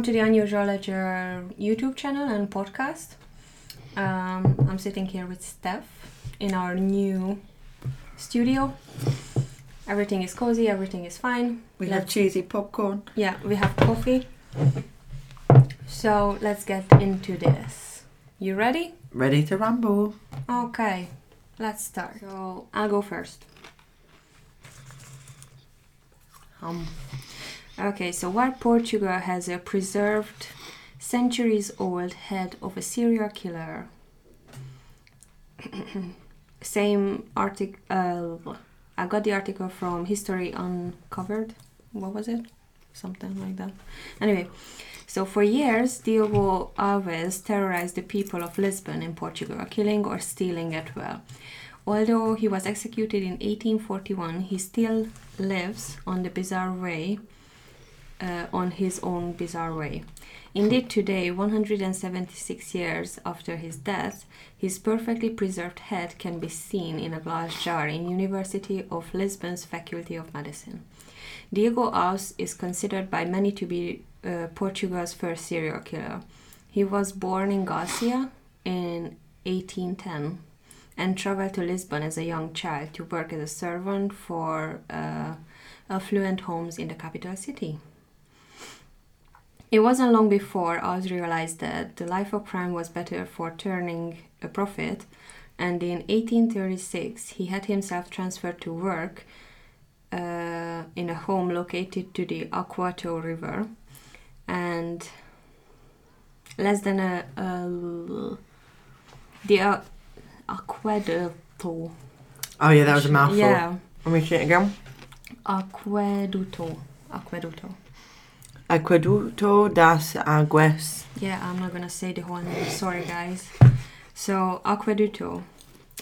welcome to the Unusual Ledger YouTube channel and podcast. Um, I'm sitting here with Steph in our new studio. Everything is cozy, everything is fine. We have Let's- cheesy popcorn. Yeah, we have coffee. So let's get into this. You ready? Ready to rumble. Okay, let's start. So I'll go first. Um, okay, so while Portugal has a preserved, centuries old head of a serial killer, same article. Uh, I got the article from History Uncovered. What was it? Something like that. Anyway, so for years, Diogo Alves terrorized the people of Lisbon in Portugal, killing or stealing at will. Although he was executed in 1841, he still lives on the bizarre way, uh, on his own bizarre way. Indeed, today, 176 years after his death, his perfectly preserved head can be seen in a glass jar in University of Lisbon's Faculty of Medicine. Diogo Alves is considered by many to be uh, Portugal's first serial killer. He was born in Galicia in 1810 and traveled to Lisbon as a young child to work as a servant for uh, affluent homes in the capital city. It wasn't long before Oz realized that the life of crime was better for turning a profit, and in 1836 he had himself transferred to work uh, in a home located to the Aquato River, and less than a, a the uh, Aqueducto. Oh yeah, that was a mouthful. Yeah, Let me say it again. Aqueducto. Aqueducto. Aqueducto das Aguas. Yeah, I'm not gonna say the whole name. Sorry, guys. So, Aqueducto.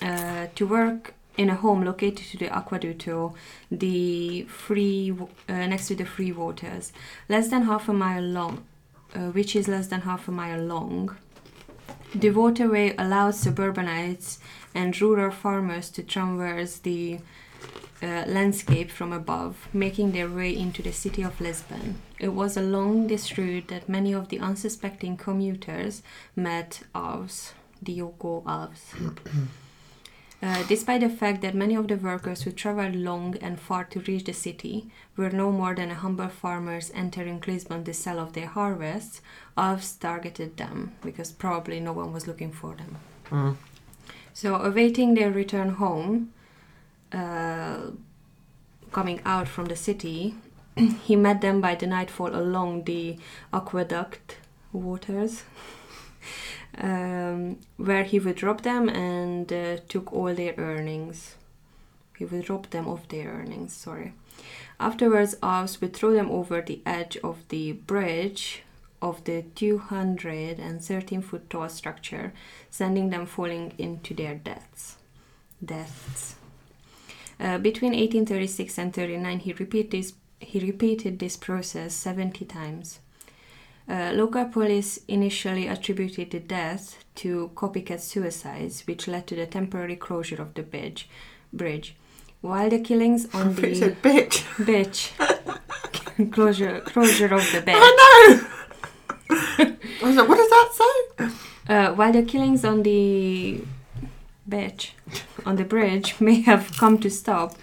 Uh, to work in a home located to the Aqueducto, the free uh, next to the free waters, less than half a mile long, uh, which is less than half a mile long. The waterway allowed suburbanites and rural farmers to traverse the uh, landscape from above, making their way into the city of Lisbon. It was along this route that many of the unsuspecting commuters met Alves, Diogo Alves. Uh, despite the fact that many of the workers who traveled long and far to reach the city were no more than humble farmers entering Lisbon to sell off their harvests, Alves targeted them because probably no one was looking for them. Mm. So, awaiting their return home, uh, coming out from the city, he met them by the nightfall along the aqueduct waters, um, where he would rob them and uh, took all their earnings. He would rob them of their earnings, sorry. Afterwards, Alves would throw them over the edge of the bridge of the 213 foot tall structure, sending them falling into their deaths. Deaths. Uh, between 1836 and 39, he repeated this, he repeated this process 70 times. Uh, local police initially attributed the death to copycat suicides, which led to the temporary closure of the bridge. bridge. While the killings on the bitch. bitch closure closure of the bridge. I know. I was like, what does that say? Uh, while the killings on the beach, on the bridge, may have come to stop,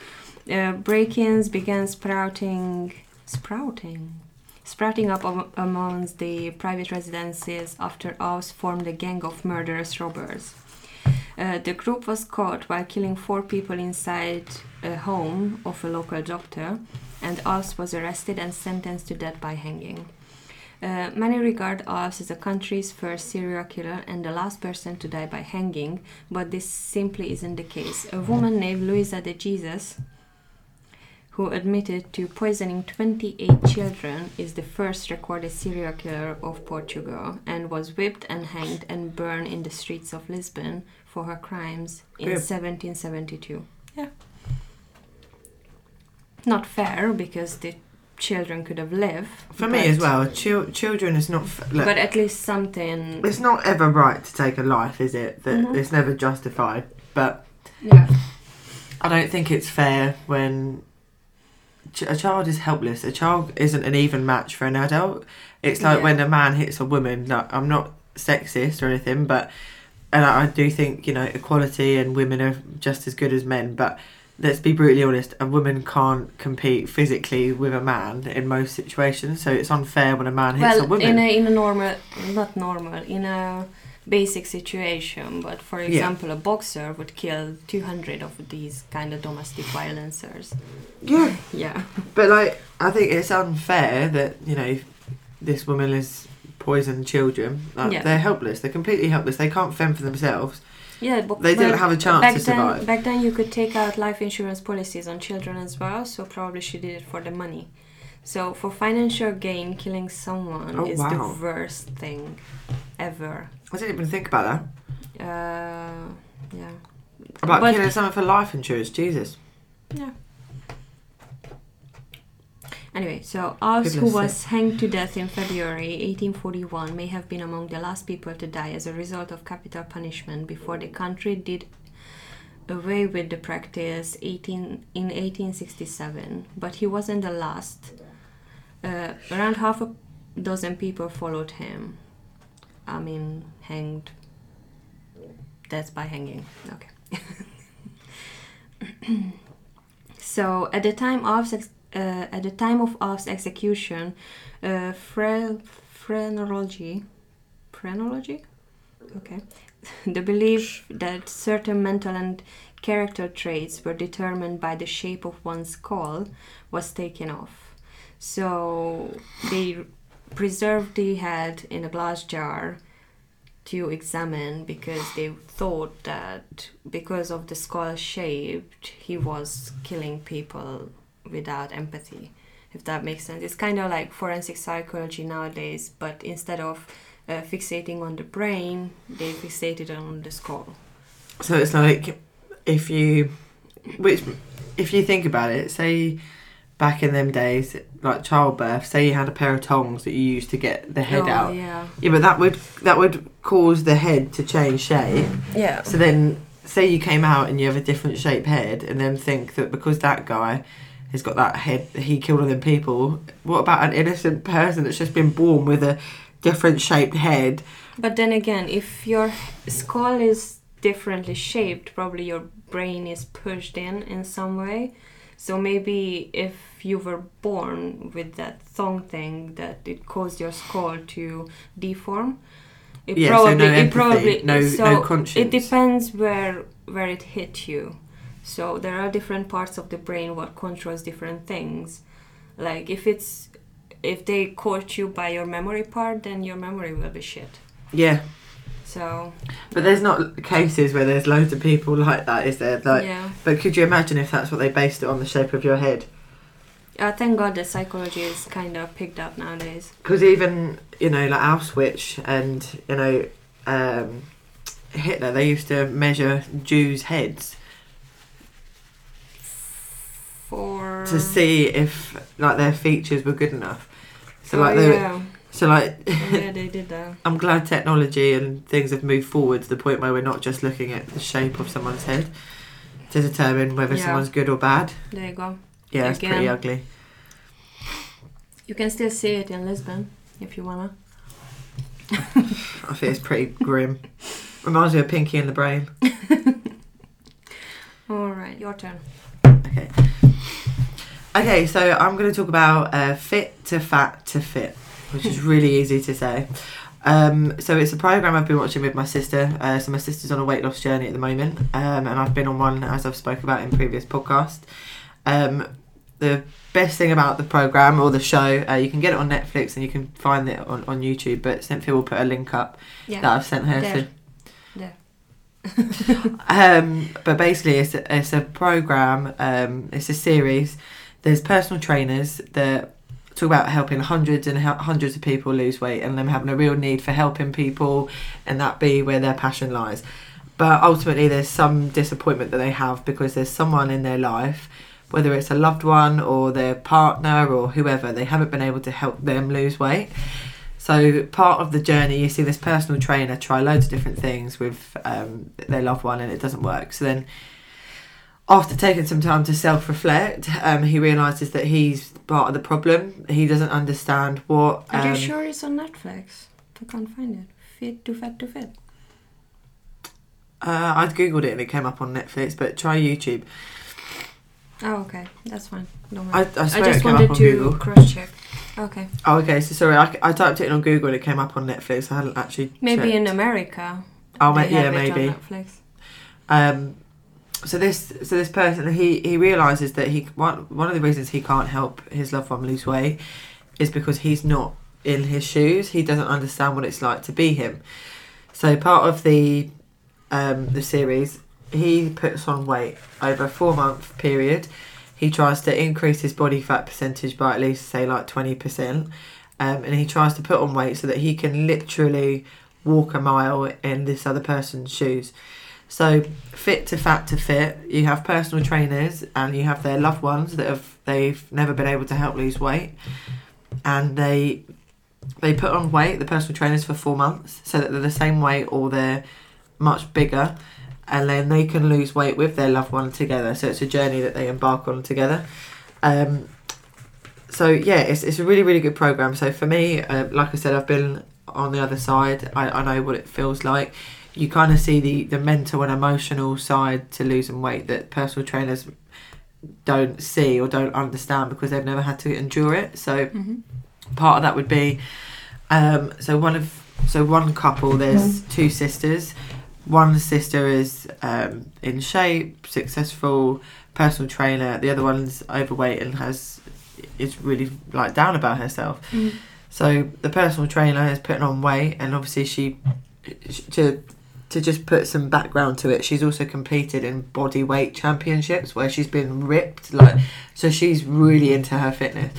uh, break-ins began sprouting, sprouting, sprouting up am- amongst the private residences after Aus formed a gang of murderous robbers. Uh, the group was caught while killing four people inside a home of a local doctor, and Aus was arrested and sentenced to death by hanging. Uh, many regard us as the country's first serial killer and the last person to die by hanging, but this simply isn't the case. A woman named Luisa de Jesus, who admitted to poisoning 28 children, is the first recorded serial killer of Portugal and was whipped and hanged and burned in the streets of Lisbon for her crimes in Good. 1772. Yeah. Not fair because the children could have lived. For me as well, chil- children is not. F- look, but at least something. it's not ever right to take a life, is it? That Mhm. it's never justified. But Yeah. I don't think it's fair when ch- a child is helpless. A child isn't an even match for an adult. It's like Yeah. when a man hits a woman. Like, I'm not sexist or anything, but and I, I do think you know equality and women are just as good as men. But let's be brutally honest, a woman can't compete physically with a man in most situations. So it's unfair when a man hits a well, woman. in a in a normal, not normal, in a basic situation. But for Yeah. example, a boxer would kill two hundred of these kind of domestic violencers. yeah, Yeah. but like I think it's unfair that you know this woman is poisoned children. Like, Yeah. They're helpless. They're completely helpless. They can't fend for themselves. Yeah, but They didn't have a chance back to then, survive. back then you could take out life insurance policies on children as well, so probably she did it for the money. So for financial gain, killing someone Oh, is wow. the worst thing ever. I didn't even think about that. Uh, yeah. About But- killing someone for life insurance. Jesus. Yeah. Anyway, so Alves, who was hanged to death in February 1841, may have been among the last people to die as a result of capital punishment before the country did away with the practice 18, in 1867. But he wasn't the last. Uh, around half a dozen people followed him. I mean, hanged. Death by hanging. Okay. So at the time of at the time of Alf's execution, uh, phre- phrenology, phrenology, okay, the belief that certain mental and character traits were determined by the shape of one's skull was taken off. So they preserved the head in a glass jar to examine because they thought that because of the skull shaped he was killing people without empathy if that makes sense it's kind of like forensic psychology nowadays but instead of uh, fixating on the brain they fixated on the skull So it's like if you, which if you think about it, say back in them days, like childbirth, say you had a pair of tongs that you used to get the head Oh, out. yeah Yeah, but that would that would cause the head to change shape. yeah So then, say you came out and you have a different shaped head, and then think that because that guy has got that head, he killed all them people. What about an innocent person that's just been born with a different shaped head? But then again, if your skull is differently shaped, probably your brain is pushed in in some way. So maybe if you were born with that thong thing, that it caused your skull to deform. It Yeah, so probably, no it probably, no- no so conscience. It depends where where it hit you. So there are different parts of the brain what controls different things. Like if it's if they caught you by your memory part, then your memory will be shit. Yeah, So but there's not cases where there's loads of people like that, is there? Like, yeah, but could you imagine if that's what they based it on the shape of your head? uh, thank God that psychology is kind of picked up nowadays. Because even you know, like Auschwitz and you know, um, Hitler, they used to measure Jews' heads For to mm. see if like their features were good enough. So Oh, like they were, yeah, so like oh, yeah, they did that. I'm glad technology and things have moved forward to the point where we're not just looking at the shape of someone's head to determine whether Yeah. someone's good or bad. There you go. Yeah, it's pretty ugly. You can still see it in Lisbon if you wanna. I think it's pretty grim. Reminds me of Pinky and the Brain. All right, your turn. Okay. Okay, so I'm going to talk about uh, fit to fat to fit, which is really easy to say. Um, so it's a program I've been watching with my sister. Uh, so my sister's on a weight loss journey at the moment, um, and I've been on one as I've spoke about in previous podcasts. Um, the best thing about the program or the show, uh, you can get it on Netflix and you can find it on, on YouTube. But Cintia will put a link up Yeah. that I've sent her There. to. There. um, but basically, it's a, it's a program. Um, it's a series. There's personal trainers that talk about helping hundreds and hundreds of people lose weight, and them having a real need for helping people, and that be where their passion lies. But ultimately, there's some disappointment that they have because there's someone in their life, whether it's a loved one or their partner or whoever, they haven't been able to help them lose weight. So part of the journey, you see this personal trainer try loads of different things with um, their loved one, and it doesn't work. So then, after taking some time to self reflect, um, he realizes that he's part of the problem. He doesn't understand what. Are you um, sure it's on Netflix? I can't find it. Fit to fat to fit. Uh, I googled it and it came up on Netflix, but try YouTube. Oh, okay, that's fine. Don't I. I I, just wanted to cross check. Okay, Oh, okay. So sorry, I, I typed it in on Google and it came up on Netflix. I hadn't actually. maybe checked. in America. Oh, ma- yeah, maybe. Um, so this so this person he he realizes that he one one of the reasons he can't help his loved one lose weight is because he's not in his shoes. He doesn't understand what it's like to be him. So part of the um, the series, he puts on weight over a four month period. He tries to increase his body fat percentage by at least say like twenty percent, um, and he tries to put on weight so that he can literally walk a mile in this other person's shoes. So fit to fat to fit, you have personal trainers and you have their loved ones that have they've never been able to help lose weight, and they they put on weight the personal trainers for four months so that they're the same weight or they're much bigger, and then they can lose weight with their loved one together. So it's a journey that they embark on together. Um, so yeah, it's it's a really really good program. So for me, uh, like I said, I've been on the other side. I, I know what it feels like. You kind of see the the mental and emotional side to losing weight that personal trainers don't see or don't understand because they've never had to endure it. So hmm part of that would be um, so one of so one couple there's two sisters. One sister is um, in shape successful personal trainer. The other one's overweight and has is really like down about herself. Mm. so the personal trainer is putting on weight and obviously she to to just put some background to it she's also competed in body weight championships where she's been ripped like so she's really into her fitness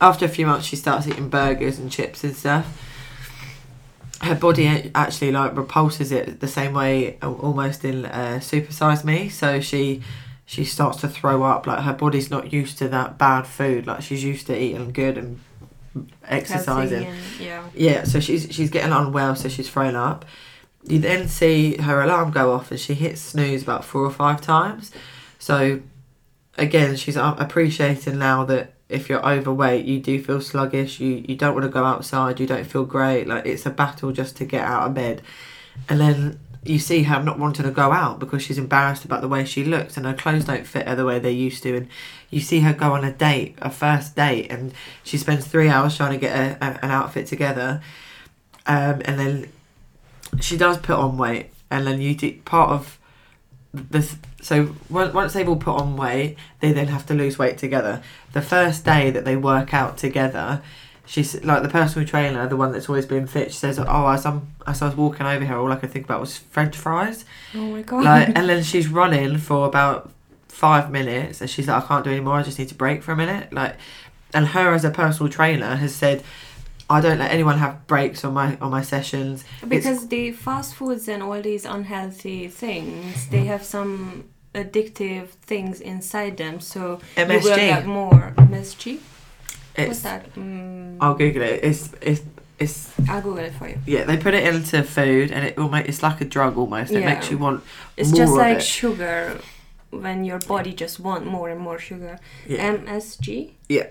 after a few months she starts eating burgers and chips and stuff her body actually like repulses it the same way almost in uh, super size me so she she starts to throw up like her body's not used to that bad food like she's used to eating good and exercising and, yeah. yeah, so she's she's getting unwell, so she's thrown up. You then see her alarm go off, and she hits snooze about four or five times. So, again, she's appreciating now that if you're overweight, you do feel sluggish. You you don't want to go outside. You don't feel great. Like it's a battle just to get out of bed, and then you see her not wanting to go out because she's embarrassed about the way she looks and her clothes don't fit her the way they used to and you see her go on a date a first date and she spends three hours trying to get a, a, an outfit together um, and then she does put on weight and then you do part of this so once they've all put on weight they then have to lose weight together. The first day that they work out together she's like the personal trainer the one that's always been fit she says oh as, I'm, as i was walking over here all i could think about was french fries. Oh my god. like and then she's running for about five minutes and she's like i can't do anymore i just need to break for a minute. Like and her as a personal trainer has said i don't let anyone have breaks on my on my sessions because the fast foods and all these unhealthy things, they have some addictive things inside them. So you will get more MSG. What's it's that? Mm, i'll google it it's it's it's I'll Google it for you. yeah they put it into food and it almost it's like a drug almost it Yeah. makes you want It's just like it. sugar when your body just want more and more sugar. yeah MSG. Yeah.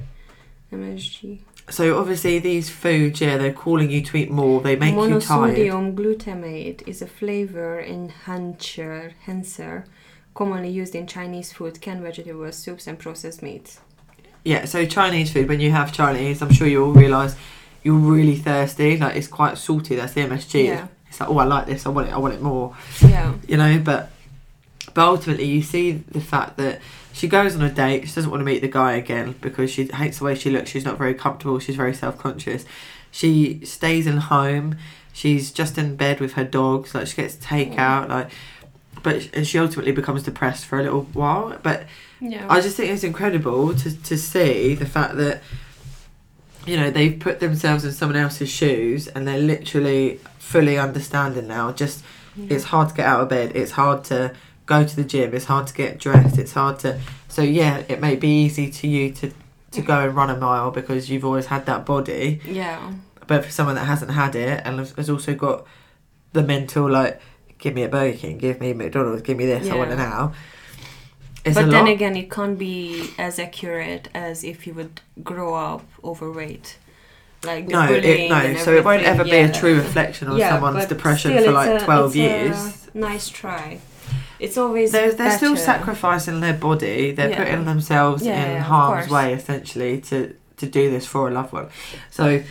MSG. So obviously these foods yeah they're calling you to eat more they make you tired Monosodium glutamate is a flavor enhancer, enhancer commonly used in Chinese food, canned vegetables, soups, and processed meats. Yeah, so Chinese food, when you have Chinese, I'm sure you all realise you're really thirsty. Like it's quite salty. That's the MSG. Yeah. It's like, oh, I like this. I want it. I want it more. Yeah. You know, but but ultimately, you see the fact that she goes on a date. She doesn't want to meet the guy again because she hates the way she looks. She's not very comfortable. She's very self conscious. She stays in home. She's just in bed with her dogs. Like she gets takeout. Mm. Like, but and she ultimately becomes depressed for a little while. But Yeah. I just think it's incredible to, to see the fact that you know they've put themselves in someone else's shoes and they're literally fully understanding now. Just it's hard to get out of bed. It's hard to go to the gym. It's hard to get dressed. It's hard to. So yeah, it may be easy to you to to go and run a mile because you've always had that body. yeah. But for someone that hasn't had it and has also got the mental like, give me a Burger King, give me McDonald's, give me this, I want it now. It's but then lot. again, it can't be as accurate as if you would grow up overweight. Like no, it, no. So it won't ever everything, be a true reflection on Yeah, someone's depression for like a- twelve years. Nice try. It's always They're, they're still sacrificing their body. They're Yeah. putting themselves Yeah, in yeah, harm's way essentially to to do this for a loved one. So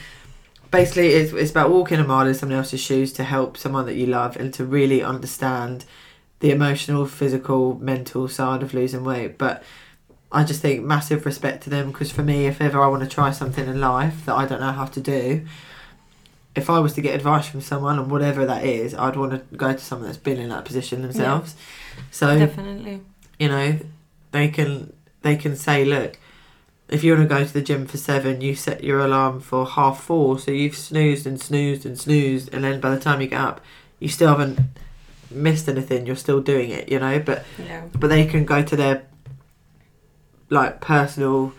basically, it's it's about walking a mile in someone else's shoes to help someone that you love and to really understand the emotional, physical, mental side of losing weight. But I just think massive respect to them because for me, if ever I want to try something in life that I don't know how to do, if I was to get advice from someone and whatever that is, I'd want to go to someone that's been in that position themselves. So Definitely. you know, they can they can say, look, if you want to go to the gym for seven, you set your alarm for half four, so you've snoozed and snoozed and snoozed, and then by the time you get up, you still haven't missed anything. You're still doing it, you know. But Yeah. but they can go to their like personal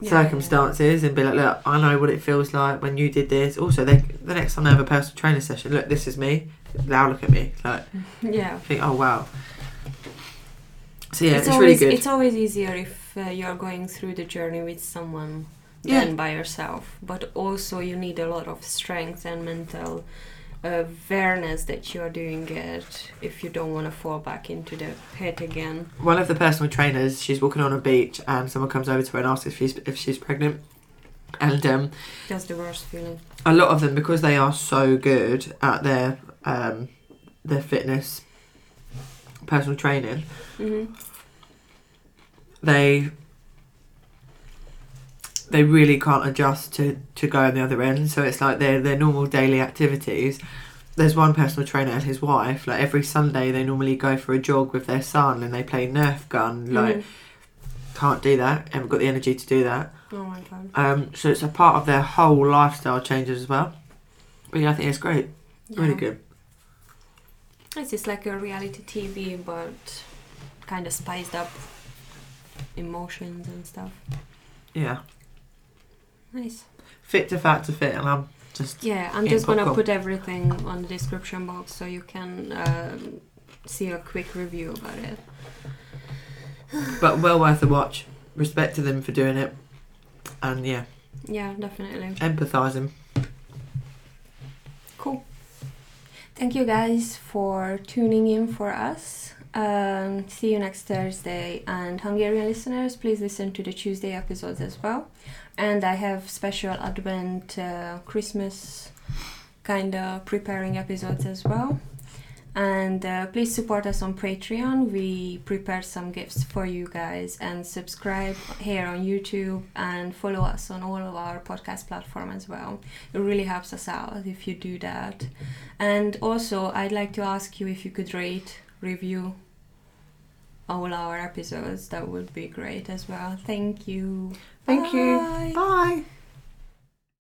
Yeah, circumstances and be like, look, I know what it feels like when you did this. Also, they the next time they have a personal trainer session, look, this is me. Now look at me. Like, Yeah. think, oh wow. So yeah, it's, always really good. it's always easier if uh, you're going through the journey with someone Yeah. than by yourself. But also you need a lot of strength and mental awareness that you're doing it if you don't want to fall back into the pit again. One of the personal trainers, she's walking on a beach, and someone comes over to her and asks if she's if she's pregnant. And um, That's the worst feeling. a lot of them, because they are so good at their um, their fitness, personal training, hmm they they really can't adjust to to go on the other end. So it's like their their normal daily activities. There's one personal trainer and his wife. Like every Sunday, they normally go for a jog with their son and they play Nerf gun. Like Mhm. can't do that. Haven't got the energy to do that. Oh my god. Um, so it's a part of their whole lifestyle changes as well. But yeah, I think it's great. Really good. It's just like a reality TV, but kind of spiced up emotions and stuff. Yeah. Nice. Fit to fat to fit, and I'm just Yeah, I'm just gonna popcorn. put everything on the description box so you can um, see a quick review about it. but well worth a watch. Respect to them for doing it, and yeah, Yeah, definitely. empathising. Cool. Thank you guys for tuning in for us. Um, see you next Thursday. And Hungarian listeners, please listen to the Tuesday episodes as well. And I have special Advent, uh, Christmas kind of preparing episodes as well. And uh, please support us on Patreon. We prepared some gifts for you guys. And subscribe here on YouTube and follow us on all of our podcast platform as well. It really helps us out if you do that. And also, I'd like to ask you if you could rate, review all our episodes. That would be great as well. Thank you. Thank Bye. you. Bye.